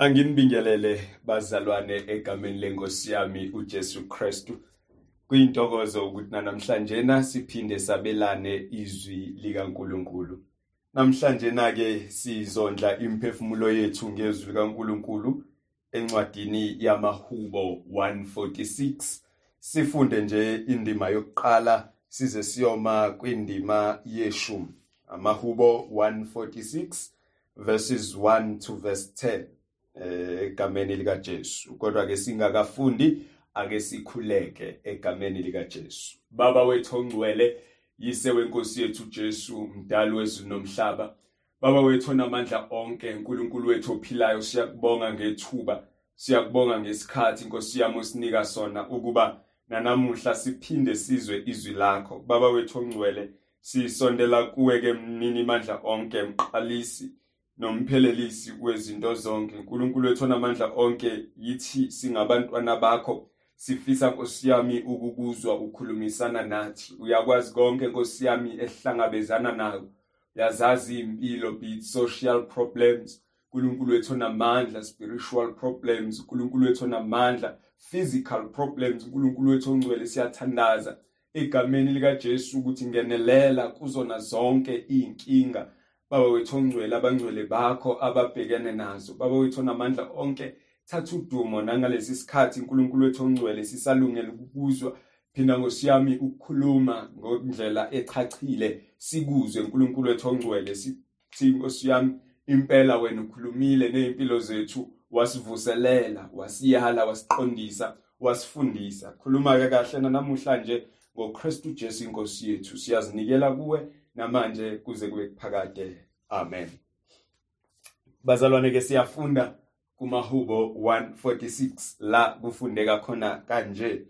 Anginibingelele bazalwane egameni lenkosi yami uJesu Kristu. Kuyintokozo ukuthi namhlanje na siphinde sabelane izwi likaNkuluNkulu. Namhlanje na ke sizondla imphefumulo yethu ngezwi likaNkuluNkulu encwadini yamaHubo 146. Sifunde nje indima yokuqala size siyoma kwindima yeshumi. Amahubo 146 verses 1 to verse 10. Eh, egameni lika Jesu. Kodwa ke singakafundi ake sikhuleke egameni lika Jesu. Baba wethu ongcwele yise wenkosi yethu Jesu mdali wezulu nomhlaba. Baba wethu onamandla onke uNkulunkulu wethu ophilayo siyakubonga ngethuba siyakubonga ngesikhathi inkosi yami osinika sona ukuba nanamuhla siphinde sizwe izwi lakho. Baba wethu ongcwele sisondela kuwe ke mnini mandla onke mqalisi. Nomphelelisi wezinto zonke. uNkulunkulu wethu onamandla onke yithi singabantwana bakho sifisa Nkosi yami ukukuzwa ukhulumisana nathi. Uyakwazi konke Nkosi yami esihlangabezana nayo yazazi impilo be it social problems. uNkulunkulu wethu onamandla spiritual problems. uNkulunkulu wethu onamandla physical problems. uNkulunkulu wethu ongcwele siyathandaza. Egameni lika Jesu ukuthi ngenelela kuzona zonke izinkinga baba wethu ongcwele abangcwele bakho ababhekene nazo. Baba wethu onamandla onke thatha udumo nangalesi sikhathi uNkulunkulu wethu ongcwele sisalungele ukuzwa phinda ngosiyami ukukhuluma ngondlela echachile sikuzwe uNkulunkulu wethu ongcwele. Sithi ngosiyami impela wena ukhulumile nezimpilo zethu wasivuselela wasiyala wasiqondisa wasifundisa. Khuluma ke kahle namhlanje ngoKristu Jesu inkosi yethu siyazinikela kuwe. Namanje kuze kube kuphakade amen. Bazalwane ke siyafunda kumahubo 146 la kufundeka khona kanje.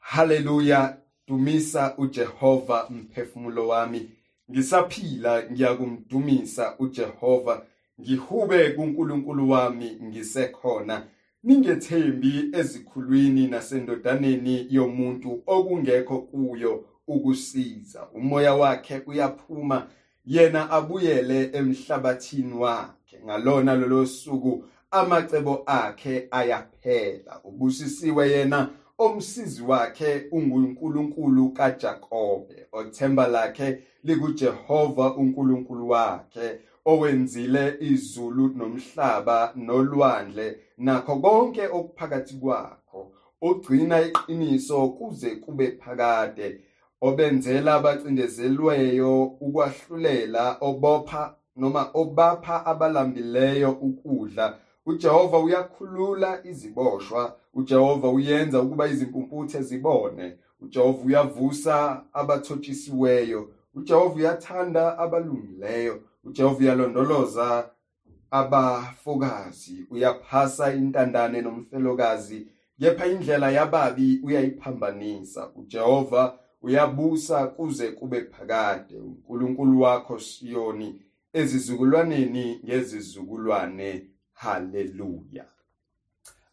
Haleluya dumisa uJehova mphefumulo wami. Ngisaphila ngiyakumdumisa uJehova. Ngihube kuNkulunkulu wami ngisekhona. Ningethembi ezikhulwini nasendodaneni yomuntu okungekho kuyo. Ukusiza. Umoya wakhe uyaphuma yena abuyele emhlabathini wakhe. Ngalona lolo suku amacebo akhe ayaphela. Ubusisiwe yena omsizi wakhe unguNkulunkulu kaJakobe. Othemba lakhe likuJehova uNkulunkulu wakhe owenzile izulu nomhlaba nolwandle. Nakho konke okuphakathi kwakho ogcina iqiniso kuze kube phakade. Obenzela abacindezelweyo ukwahlulela obopha noma obapha abalambileyo ukudla. uJehova uyakhulula iziboshwa. uJehova uyenza ukuba izimpumputhe zibone. uJehova uyavusa abathotshisiweyo uJehova uyathanda abalungileyo. uJehova uyalondoloza abafokazi. Uyaphasa intandane nomfelokazi. Kepha indlela yababi uyayiphambanisa. uJehova uyabusa kuze kube phakade. uNkulunkulu wakho Siyoni ezizukulwaneni ngezizukulwane. Haleluya.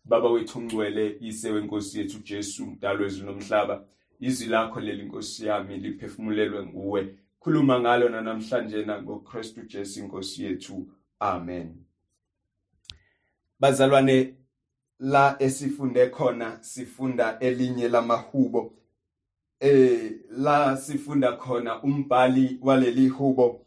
Baba wethu ongcwele ise wenkosi yethu Jesu mdalo wezulu nomhlaba izwi lakho leli inkosi yami liphefumulelwe nguwe. Khuluma ngalo namhlanje na ngoKristu Jesu inkosi yethu. Amen. Bazalwane la esifunde khona sifunda elinye lamahubo. Eh la sifunda khona umbhali waleli hubo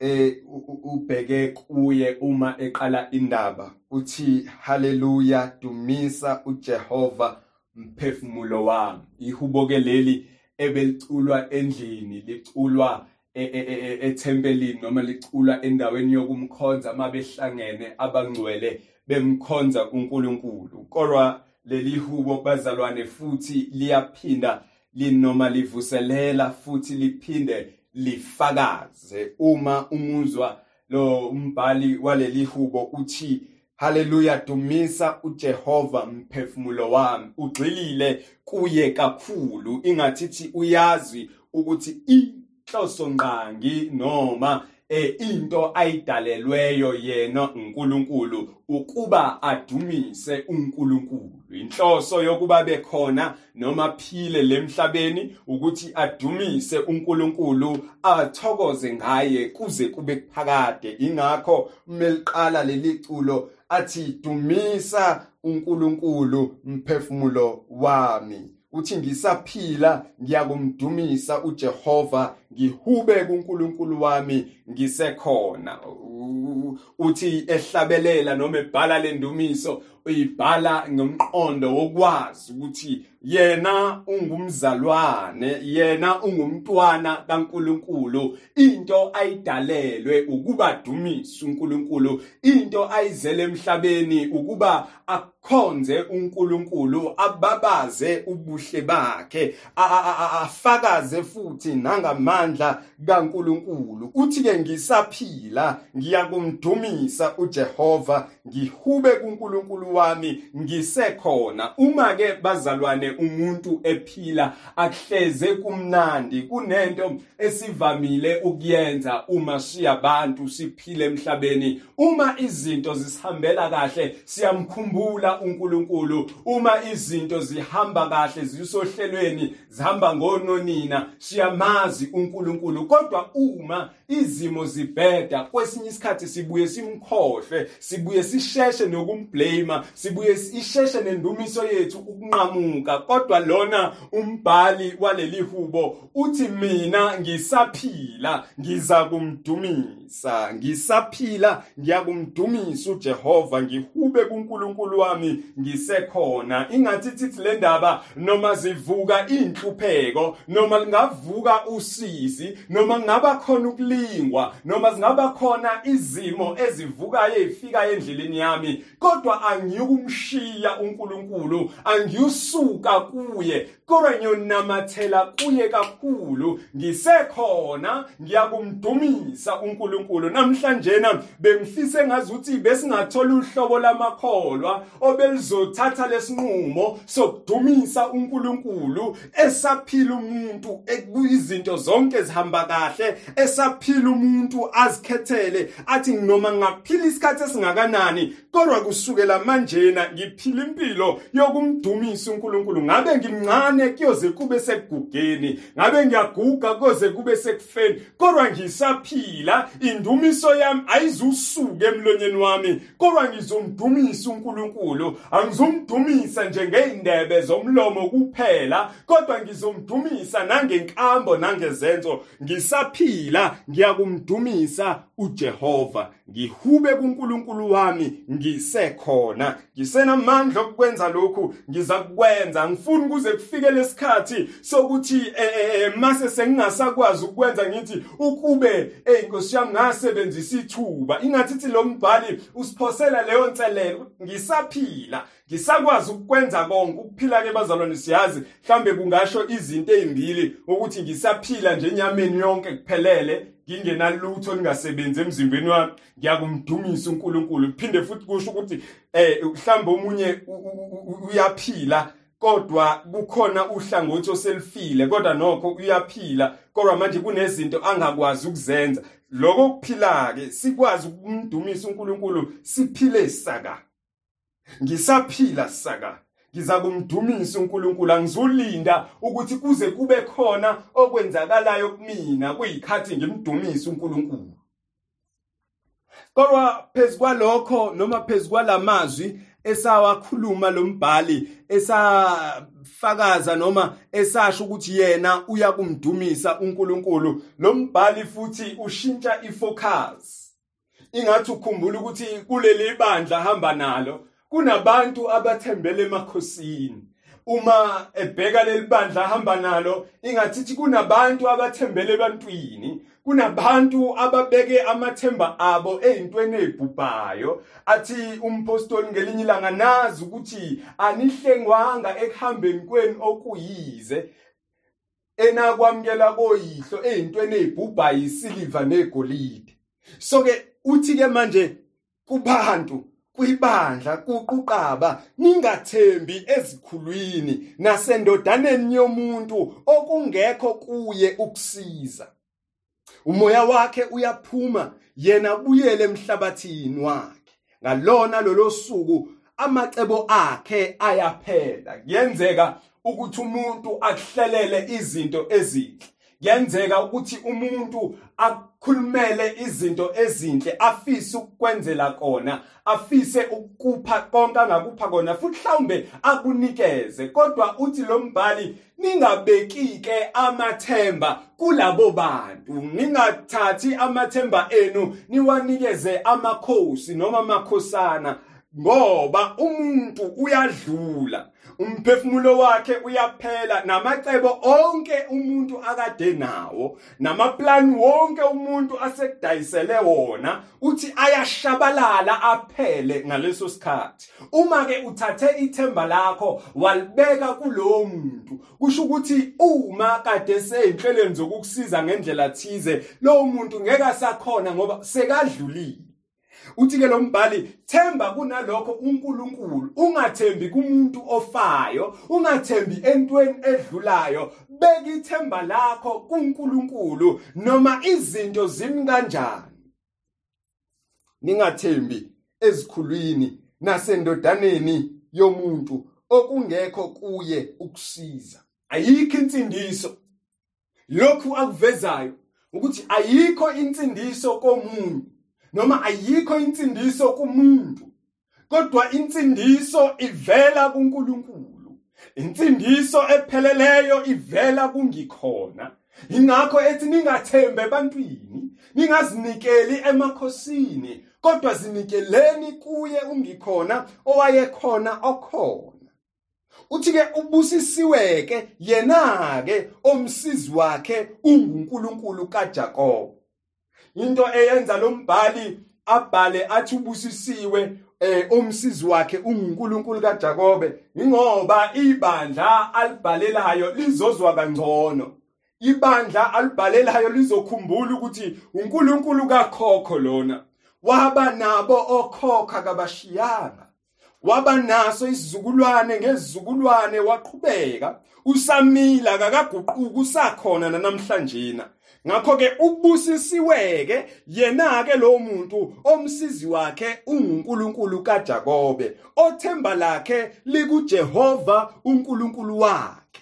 eh ubheke kuye uma eqala indaba. Uthi haleluya dumisa uJehova mphefumulo wami. Ihubo ke leli ebeliculwa endlini liculwa ethempelini noma liculwa endaweni yokumkhonza mabehlangene abangcwele bemkhonza uNkulunkulu kodwa leli hubo bazalwane futhi liyaphinda linoma livuselela futhi liphinde lifakaze. Uma umuzwa lo umbhali waleli hubo uthi haleluya dumisa uJehova mphefumulo wami. Ugxilile kuye kakhulu. Ingathithi uyazi ukuthi inhloso ngqangi noma eh into ayidalelweyo yena uNkulunkulu ukuba adumise uNkulunkulu. Inhloso yokuba bekhona noma phile lemhlabeni ukuthi adumise uNkulunkulu athokoze ngaye kuze kube phakade ingakho meliqala leli culo athi dumisa uNkulunkulu mphefumulo wami. Uthi ngisaphila ngiyakumdumisa uJehova ngihube kuNkulunkulu wami ngisekhona. Uthi ehlabelela noma ebhala lendumiso uyibhala ngomqondo wokwazi ukuthi yena ungumzalwane yena ungumntwana kaNkuluNkulu. Into ayidalelwe ukuba dumisa uNkulunkulu. Into ayizele emhlabeni ukuba akhonze uNkulunkulu ababaze ubuhle bakhe afakaze futhi nangamandla kaNkulunkulu. Uthi ke ngisaphila ngiyakumdumisa uJehova ngihube kuNkulunkulu wami ngisekhona. Uma ke bazalwane umuntu ephila akuhleze kumnandi kunento esivamile ukuyenza uma siyabantu siphile emhlabeni. Uma izinto zisihambela kahle siyamkhumbula uNkulunkulu. Uma izinto zihamba kahle zisohlelweni zihamba ngononina siyamazi uNkulunkulu. Kodwa uma izimo zibheda kwesinye isikhathi sibuye simkhohle sibuye sisheshe nokumblame sibuye isheshe nendumiso yethu ukunqamuka kodwa lona umbhali waleli hubo uthi mina ngisaphila ngiza kumdumisa ngisaphila ngiyakumdumisa uJehova ngihube kuNkulunkulu wami ngisekhona. Ingathi thithi le ndaba noma zivuka inhlupheko noma lingavuka usizi noma ngaba khona ukulingwa noma zingaba khona izimo ezivukayo ezifika endleleni yami kodwa angiyukumshiya uNkulunkulu angiyusuka kuye kodwa ngiyonamathela kuye kakhulu ngisekhona ngiyakumdumisa uNkulunkulu. Namhlanje na bengifise ngazuthi besingathola uhlobo lamakholwa obelizothatha lesinqumo sokudumisa uNkulunkulu esaphila umuntu ekuyizinto zonke zihamba kahle esaphila umuntu azikhethele athi noma ngaphila isikhathi esingakanani kodwa kusukela manje na ngiphila impilo yokumdumisa uNkulunkulu. Ngabe ngimncane? Kuyoze kube sekugugeni? Ngabe ngiyaguga kuyoze kube sekufeni? Kodwa ngisaphila indumiso yami ayizusuka emlonyeni wami. Kodwa ngizomdumisa uNkulunkulu. Angizomdumisa njengeindebe zomlomo kuphela. Kodwa ngizomdumisa nangenkambo nangezenzo. Ngisaphila ngiyakumdumisa uJehova. Ngihube kuNkulunkulu wami ngisekhona ngisenamandla okwenza lokhu ngizakwenza ngifuna ukuze kufike lesikhathi sokuthi mase sengingasakwazi ukwenza ngithi ukube hey inkosi yami ngasebenzisa ithuba. Ingathithi lo mbhali usiphosela leyo nselelo ngisaphila ngisakwazi ukwenza konke. Ukuphila ke bazalwane siyazi mhlambe kungasho izinto ezimbili ukuthi ngisaphila nje enyameni yonke kuphelele ngingenalutho lingasebenzi emzimbeni wami ngiyakumdumisa uNkulunkulu. Kuphinde futhi kusho ukuthi eh mhlambe omunye uyaphila kodwa kukhona uhlangothi oselifile kodwa nokho uyaphila kodwa manje kunezinto angakwazi ukuzenza. Lokho kuphila ke sikwazi ukumdumisa uNkulunkulu siphile saka. Ngisaphila saka. Ngiza kumdumisa uNkulunkulu angizulinda ukuthi kuze kube khona okwenzakalayo kumina kuyikhathi ngimdumisa uNkulunkulu. Kodwa phezukwalokho noma phezukwalamazwi esawakhuluma lombhali esafakaza noma esasho ukuthi yena uyakumdumisa uNkulunkulu. Lombhali futhi ushintsha ifocus. Ingathi ukhumbula ukuthi kuleli bandla hamba nalo kunabantu abathembele emakhosini. Uma ebheka leli bandla ahamba nalo ingathithi kunabantu abathembele ebantwini. Kunabantu ababeke amathemba abo ezintweni ezibhubhayo athi umpostoli ngelinye ilanga nazi ukuthi anihlengwanga ekuhambeni kwenu okuyize. Enakwamkela koyihlo ezintweni ezibhubhayo isiliva negolide. So ke uthi ke manje kubantu kwibandla kuquqaba ningathembi ezikhulwini nasendodaneni yomuntu okungekho kuye ukusiza. Umoya wakhe uyaphuma yena buyele emhlabathini wakhe. Ngalona lolo suku amacebo akhe ayaphela. Kuyenzeka ukuthi umuntu akuhlelele izinto ezinhle. Kuyenzeka ukuthi umuntu akhulumele izinto ezinhle afise ukukwenzela kona afise ukupha konke angakupha kona futhi mhlawumbe akunikeze. Kodwa uthi lo mbhali ningabekike amathemba kulabo bantu ningathathi amathemba enu niwanikeze amakhosi noma amakhosana ngoba umuntu uyadlula umphefumulo wakhe uyaphela namacebo onke umuntu akade nawo namaplan wonke umuntu asekudayisele wona uthi ayashabalala aphele ngaleso sikhathi. Uma ke uthathe ithemba lakho walibeka kulowo muntu kusho ukuthi uma kade seyinhlelweni zokukusiza ngendlela thize lowo muntu ngeke asakhona ngoba sekadlulile. Uthi ke lo mbhali themba kunalokho uNkulunkulu ungathembi kumuntu ofayo ungathembi entweni edlulayo. Beka ithemba lakho kuNkulunkulu noma izinto zimi kanjani? Ningathembi ezikhulwini nasendodaneni yomuntu okungekho kuye ukusiza. Ayikho insindiso. Lokhu akuvezayo ukuthi ayikho insindiso komuntu noma ayikho insindiso kumuntu kodwa insindiso ivela kuNkulunkulu. Insindiso epheleleyo ivela kungikhona. Ingakho ethi ningathembe ebantwini ningazinikeli emakhosini kodwa zinikeleni kuye ungikhona owayekhona okhona. Uthi ke ubusisiweke yena ke omsizi wakhe unguNkulunkulu kaJakobe into eyenza lo mbhali abhale athi ubusisiwe eh umsizi wakhe unguNkulunkulu kaJakobe ingoba ibandla alibhalelayo lizozwa kangcono. Ibandla alibhalelayo lizokhumbula ukuthi uNkulunkulu kakhokho lona. Waba nabo okhokha kabashiyanga. Waba naso isizukulwane ngezizukulwane waqhubeka. Usamila kakaguquka usakhona namhlanje ngakho ke ubusisiweke yena ke lo muntu omsizi wakhe unguNkulunkulu kaJakobe othemba lakhe likuJehova uNkulunkulu wakhe.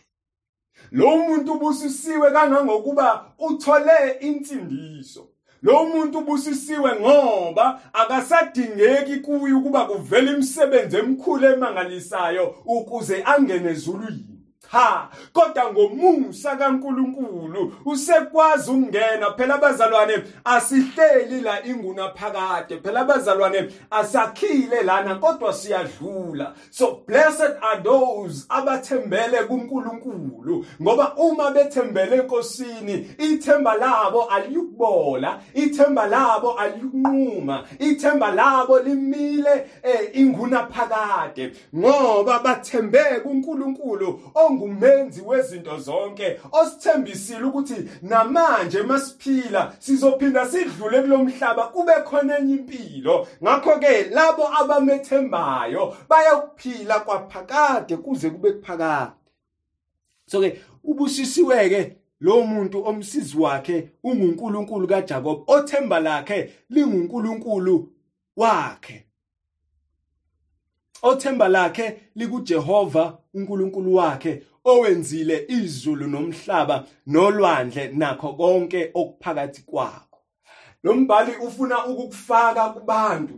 Lo muntu ubusisiwe kangangokuba uthole insindiso. Lo muntu ubusisiwe ngoba akasadingeki kuye ukuba kuvele imisebenzi emikhulu emangalisayo ukuze angene ezulwini. Ha kodwa ngomusa kaNkuluNkulu usekwazi ukungena phela abazalwane asihleli la inguna phakade. Phela abazalwane asakhile lana kodwa siyadlula. So blessed are those abathembele kuNkulunkulu ngoba uma bethembele enkosini ithemba labo aliyukubola ithemba labo aliyukunquma ithemba labo limile eh, inguna phakade. Ngoba bathembe kuNkulunkulu ongumenzi wezinto zonke osithembisile ukuthi namanje masiphila sizophinda sidlule kulomhlaba kube khona enye impilo. Ngakho ke labo abamethembayo bayakuphila kwaphakade kuze kube kuphakade. So ke ubusisiwe ke lo muntu omsizi wakhe unguNkulunkulu kaJakob othemba lakhe linguNkulunkulu wakhe. Othemba lakhe likuJehova uNkulunkulu wakhe. Owenzile izulu nomhlaba nolwandle nakho konke okuphakathi kwakho. Lo mbhali ufuna ukukufaka kubantu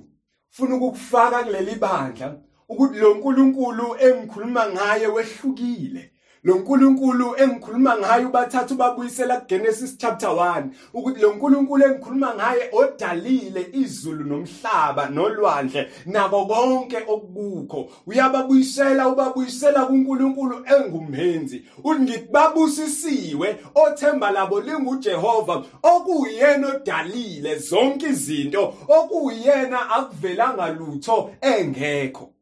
ufuna ukukufaka kuleli bandla ukuthi lo nkulunkulu engikhuluma ngaye wehlukile. Lo nkulunkulu engikhuluma ngaye ubathatha ubabuyisela kuGenesis chapter 1 ukuthi lo nkulunkulu engikhuluma ngaye odalile izulu nomhlaba nolwandle nako konke okukho uyababuyisela ubabuyisela kuNkulunkulu engumenzi uthi ngikubabusisiwe othemba labo linguJehova okuyena odalile zonke izinto okuyena akuvelanga lutho engekho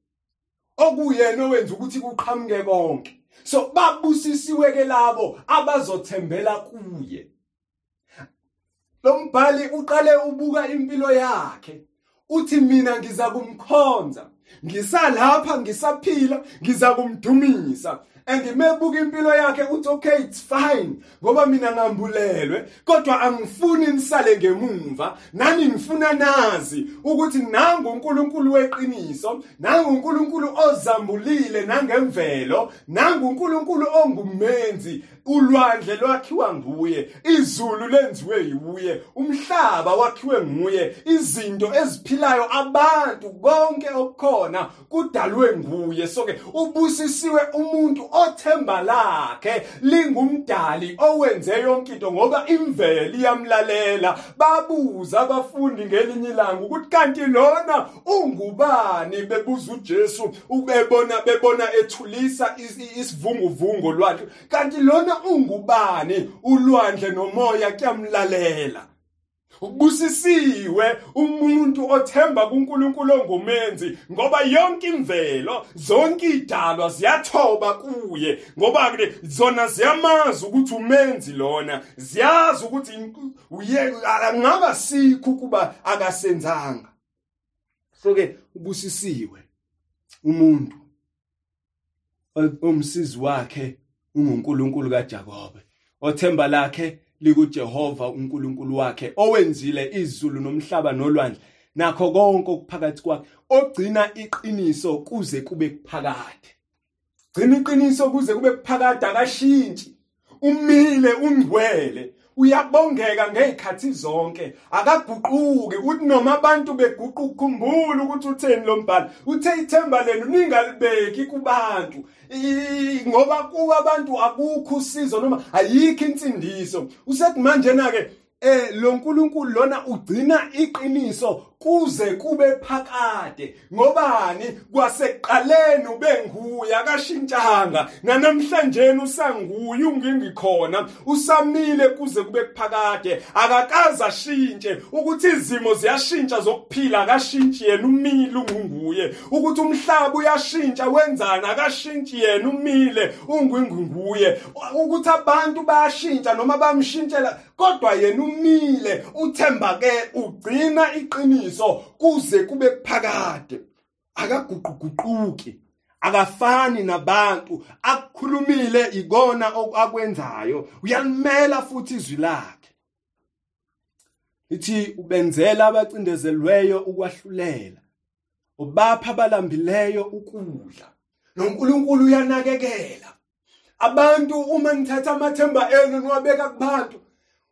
okuyena owenza ukuthi kuqhamuke konke. So babusisiwe ke labo abazothembela kuye. Lo mbhali uqale ubuka impilo yakhe. Uthi mina ngiza kumkhonza ngisalapha ngisaphila ngiza kumdumisa. Angimebuka impilo yakhe uthi okay it's fine ngoba mina ngambulelwe kodwa angifuni nisale ngemumva nani ngifuna nazi ukuthi nangu uNkulunkulu weqiniso nangu uNkulunkulu ozambulile nangemvelo nangu uNkulunkulu ongumenzi ulwandle lwakhiwa nguye izulu lenziwe yiye umhlaba wakhiwe nguye izinto eziphilayo abantu konke okukhona kudalwe nguye. So ke ubusisiwe umuntu othemba lakhe lingumdali owenze yonke into ngoba imvelo iyamlalela babuza abafundi ngelinye ilanga ukuthi kanti lona ungubani? Bebuza uJesu ubebona bebona ethulisa isivunguvungu lwakhe. Kanti lona ungubani? Ulwandle nomoya kuyamlalela. Ubusisiwe umuntu othemba kuNkulunkulu ongumenzi ngoba yonke imvelo zonke idalwa ziyathoba kuye ngoba ke zona ziyamazi ukuthi umenzi lona ziyazi ukuthi uye angaba sikho kuba akasenzanga. So ke ubusisiwe umuntu omsizi wakhe unguNkulunkulu kaJakobe othemba lakhe likuJehova uNkulunkulu wakhe owenzile izulu nomhlaba nolwandle nakho konke okuphakathi kwakhe ogcina iqiniso kuze kube kuphakade. Gcina iqiniso kuze kube kuphakade akashintshi umile ungcwele. Uyabongeka ngezikhathi zonke. Akaguquki uthi noma abantu beguquka ukukhumbula ukuthi utheni lo mbhalo uthe ithemba lenu ningalibeki kubantu. Ngoba kuba abantu akukho usizo noma ayikho insindiso. Usethi manje na ke eh lo nkulunkulu lona ugcina iqiniso kuze kube phakade. Ngobani? Kwasekuqaleni ubenguye akashintshanga. Nanamhlanje usanguye ungingikhona. Usamile kuze kube kuphakade akakaze ashintshe ukuthi izimo ziyashintsha zokuphila akashintshi yena umile ungunguye. Ukuthi umhlaba uyashintsha wenzana akashintshi yena umile ungwingunguye ukuthi abantu bayashintsha noma bamshintshela kodwa yena umile. Uthemba ke ugcina iqiniso. Iqiniso kuze kube kuphakade akaguquguquki akafani nabantu akukhulumile ikona akwenzayo. Uyalimela futhi izwi lakhe. Lithi ubenzela abacindezelweyo ukwahlulela ubapha abalambileyo ukudla. noNkulunkulu uyanakekela. Abantu uma nithatha amathemba enu niwabeka kubantu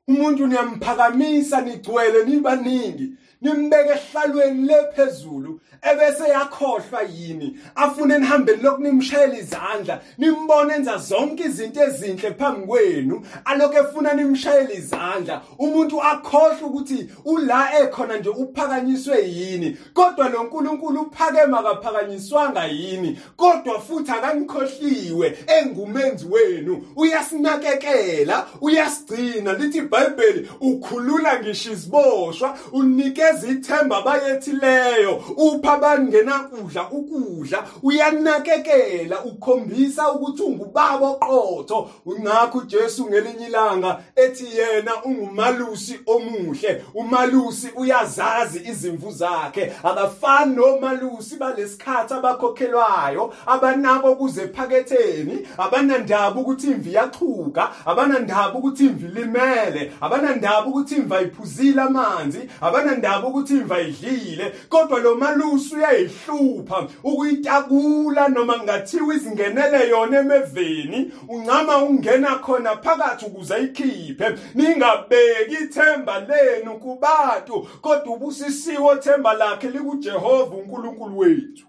umuntu niyamphakamisa nigcwele nibaningi nimbeke ehlalweni lephezulu. Ebese yakhohlwa yini? Afune nihambe lokhu nimshayela izandla nimbone enza zonke izinto ezinhle phambi kwenu. Alokho efuna nimshayela izandla umuntu akhohlwa ukuthi ula ekhona nje uphakanyiswe yini? Kodwa lo nkulunkulu uphakema akaphakanyiswanga yini? Kodwa futhi akanikhohliwe engumenzi wenu. Uyasinakekela uyasigcina. Lithi iBhayibheli ukhulula ngisho iziboshwa unikeza ithemba bayethileyo upha abangenakudla ukudla uyanakekela ukhombisa ukuthi ungubaba oqotho. Ngakho uJesu ngelinye ilanga ethi yena ungumalusi omuhle. Umalusi uyazazi izimvu zakhe. Akafani nomalusi balesikhathi abakhokhelwayo abanako kuze phaketheni abanandaba ukuthi imvi yaxhuka abanandaba ukuthi imvi limele abanandaba ukuthi imva iphuzile amanzi abanandaba ukuthi imva idlile kodwa lo malusi usuyayihlupha ukuyitakula noma ngathiwa izingenele yona emeveni. Uncama ungena khona phakathi ukuze ayikhiphe ningabeki ithemba lenu kubantu kodwa ubusisiwe themba lakhe likuJehova uNkulunkulu wethu.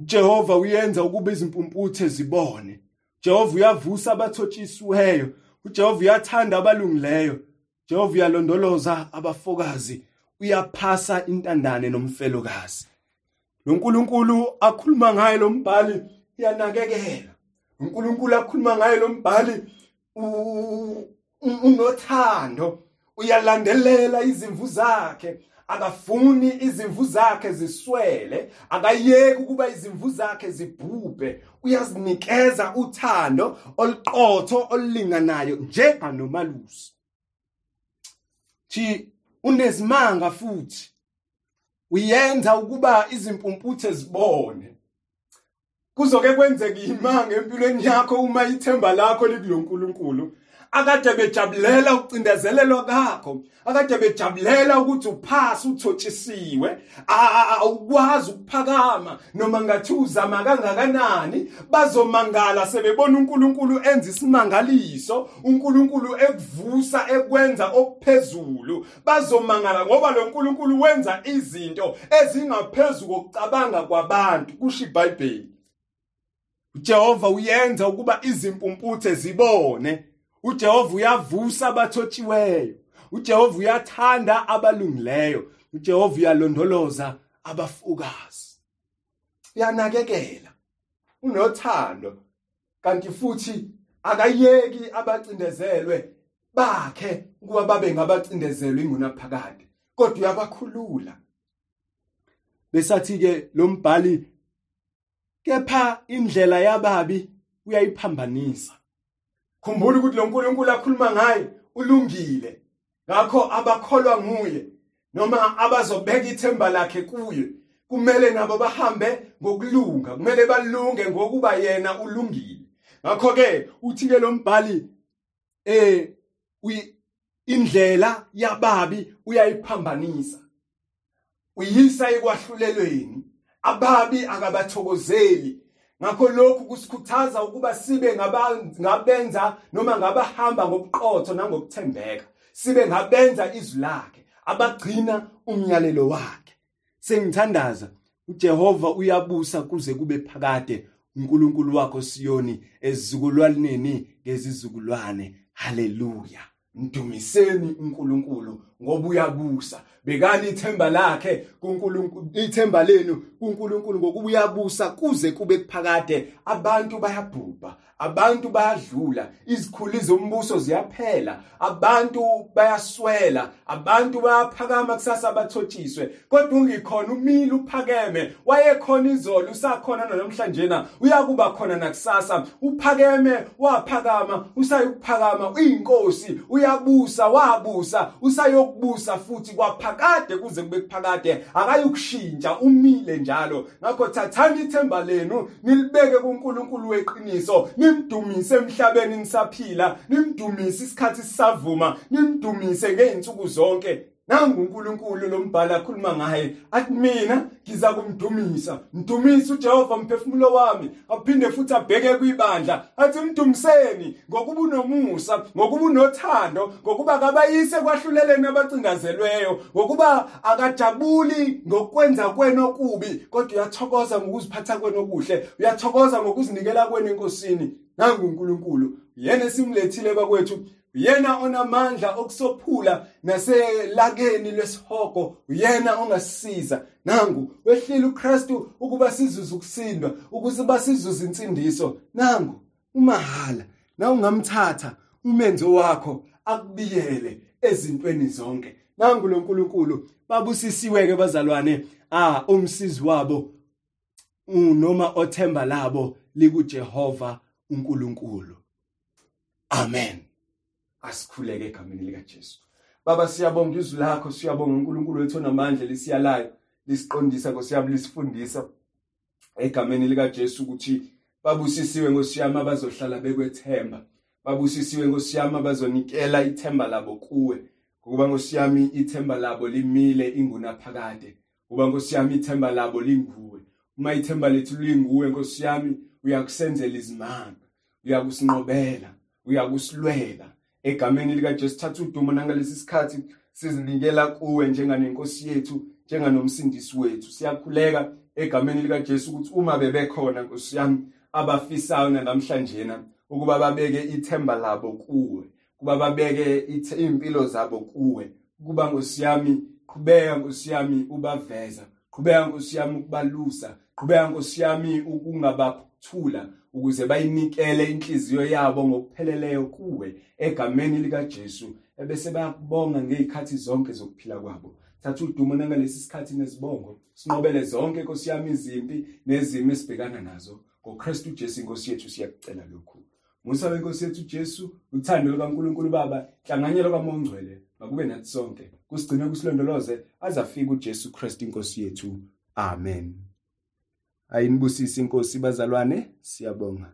Jehova uyenza ukuba izimpumputhe zibone. Jehova uyavusa abathotshisiweyo. uJehova uyathanda abalungileyo. Jehova uyalondoloza abafokazi uyaphasa intandane nomfelokazi. Lo nkulunkulu akhuluma ngaye lo mbhali uyanakekela. Unkulunkulu akhuluma ngaye lo mbhali unothando uyalandelela izimvu zakhe. Akafuni izimvu zakhe ziswele akayeki ukuba izimvu zakhe zibhubhe. Uyazinikeza uthando oluqotho olulinganayo njenganomalusi thi unezimanga futhi. Uyenza ukuba izimpumputhe zibone. Kuzoke kwenzeke imanga empilweni yakho uma ithemba lakho likulonkulunkulu akade bejabulela ukucindezelelwa kakho akade bejabulela ukuthi uphasa uthotshisiwe. Awukwazi ukuphakama noma ngathi uzama kangakanani. Bazomangala sebebona uNkulunkulu enza isimangaliso uNkulunkulu ekuvusa ekwenza okuphezulu. Bazomangala ngoba lo nkulunkulu wenza izinto ezingaphezulu kokucabanga kwabantu kusho iBhayibheli. uJehova uyenza ukuba izimpumputhe zibone. uJehova uyavusa abathotshiweyo uJehova uyathanda abalungileyo uJehova uyalondoloza abafukazi. Uyanakekela unothando kanti futhi akayeki abacindezelwe bakhe kuba babe ngabacindezelwe ingunaphakade kodwa uyabakhulula besathi ke lo mbhali kepha indlela yababi uyayiphambanisa. Khumbula ukuthi lo nkulunkulu akhuluma ngaye ulungile. Ngakho abakholwa nguye noma abazobeka ithemba lakhe kuye kumele nabo bahambe ngokulunga kumele balunge ngokuba yena ulungile. Ngakho ke uthi ke lo mbhali eh indlela yababi uyayiphambanisa. Uyisa ekwahlulelweni. Ababi akabathokozeli. Ngakho lokhu kusikhuthaza ukuba sibe ngabenza noma ngabahamba ngobuqotho nangokuthembeka. Sibe ngabenza izwi lakhe abagcina umyalelo wakhe. Sengithandaza uJehova uyabusa kuze kube phakade uNkulunkulu wakho Siyoni ezizukulwaneni ngezizukulwane. Haleluya. Mdumiseni uNkulunkulu ngoba uyabusa. Bekani ithemba lakhe kuNkulunkulu ithemba lenu kuNkulunkulu ngokuba uyabusa kuze kube kuphakade. Abantu bayabhubha abantu bayadlula izikhuli zombuso ziyaphela abantu bayaswela abantu bayaphakama kusasa bathotshiswe kodwa ungikhona umile uphakeme wayekhona izolo usakhona namhlanje na uyakuba khona nakusasa. Uphakeme waphakama usayokuphakama uyinkosi uyabusa wabusa usayokubusa futhi kwaphakade kuze kube kuphakade. Akayikushintsha umile njalo. Ngakho thathani ithemba lenu nilibeke kuNkulunkulu weqiniso. Nimdumise emhlabeni nisaphila. Nimdumise isikhathi sisavuma. Nimdumise ngeinsuku zonke. Nangu uNkulunkulu lombhala akhuluma ngaye athi mina ngiza kumdumisa mdumisa uJehova mphefumulo wami. Aphinde futhi abheke kwibandla. Athi mdumiseni ngokuba unomusa ngokuba unothando ngokuba akabayise kwahluleleni abacingazelweyo ngokuba akajabuli ngokwenza kwenu okubi kodwa uyathokoza ngokuziphatha kwenu okuhle. Uyathokoza ngokuzinikela kwenu enkosini. Nangu uNkulunkulu yena esimlethile bakwethu. Uyena onamandla okusophula naselakeni lesihogo uyena ongasisiza nangu wehlile uKristu ukuba sizuze ukusindwa ukuze basizuze insindiso. Nangu umahala na ungamthatha umenzo wakho akubiyele ezintweni zonke. Nangu lo nkulunkulu babusisiwe ke bazalwane ah umsizi wabo unoma othemba labo likuJehova uNkulunkulu. Amen. Asikhuleke egameni lika Jesu baba siyabonga izwi lakho siyabonga uNkulunkulu wethu onamandla lisiyalayo lisiqondisa ngosiyami lisifundisa egameni lika Jesu ukuthi babusisiwe ngosiyami abazohlala bekwethemba. Babusisiwe ngosiyami abazonikela ithemba labo kuwe. Ngokuba ngosiyami ithemba labo limile ingunaphakade. Kuba ngosiyami ithemba labo linguwe. Uma ithemba lethu linguwe ngosiyami uyakusenzela izimanga uyakusinqobela uyakusilwela. Egameni lika Jesu thatha udumo nangalesi sikhathi sizinikela kuwe njenganenkosi yethu njenganomsindisi wethu. Siyakhuleka egameni lika Jesu ukuthi uma bebekhona nkosi yami abafisayo namhlanje na ukuba babeke ithemba labo kuwe kuba babeke impilo zabo kuwe. Kuba ngosiyami qhubeka ngosiyami ubaveza qhubeka ngosiyami ukubalusa qhubeka ngosiyami ukungabathula ukuze bayinikele inhliziyo yabo ngokupheleleyo kuwe egameni lika Jesu ebese bayakubonga ngezikhathi zonke zokuphila kwabo. Thatha udumo nangalesi sikhathi nezibongo sinqobele zonke Nkosi yami izimpi nezimo esibhekana nazo. ngoKristu Jesu inkosi yethu siyakucela lokhu. Musa wenkosi yethu Jesu uthando lukaNkulunkulu Baba hlanganyelo kaMongcwele makube nathi sonke. Kusigcine kusilondoloze azafika uJesu Kristu inkosi yethu. Amen. Ayinibusisi inkosi bazalwane siyabonga.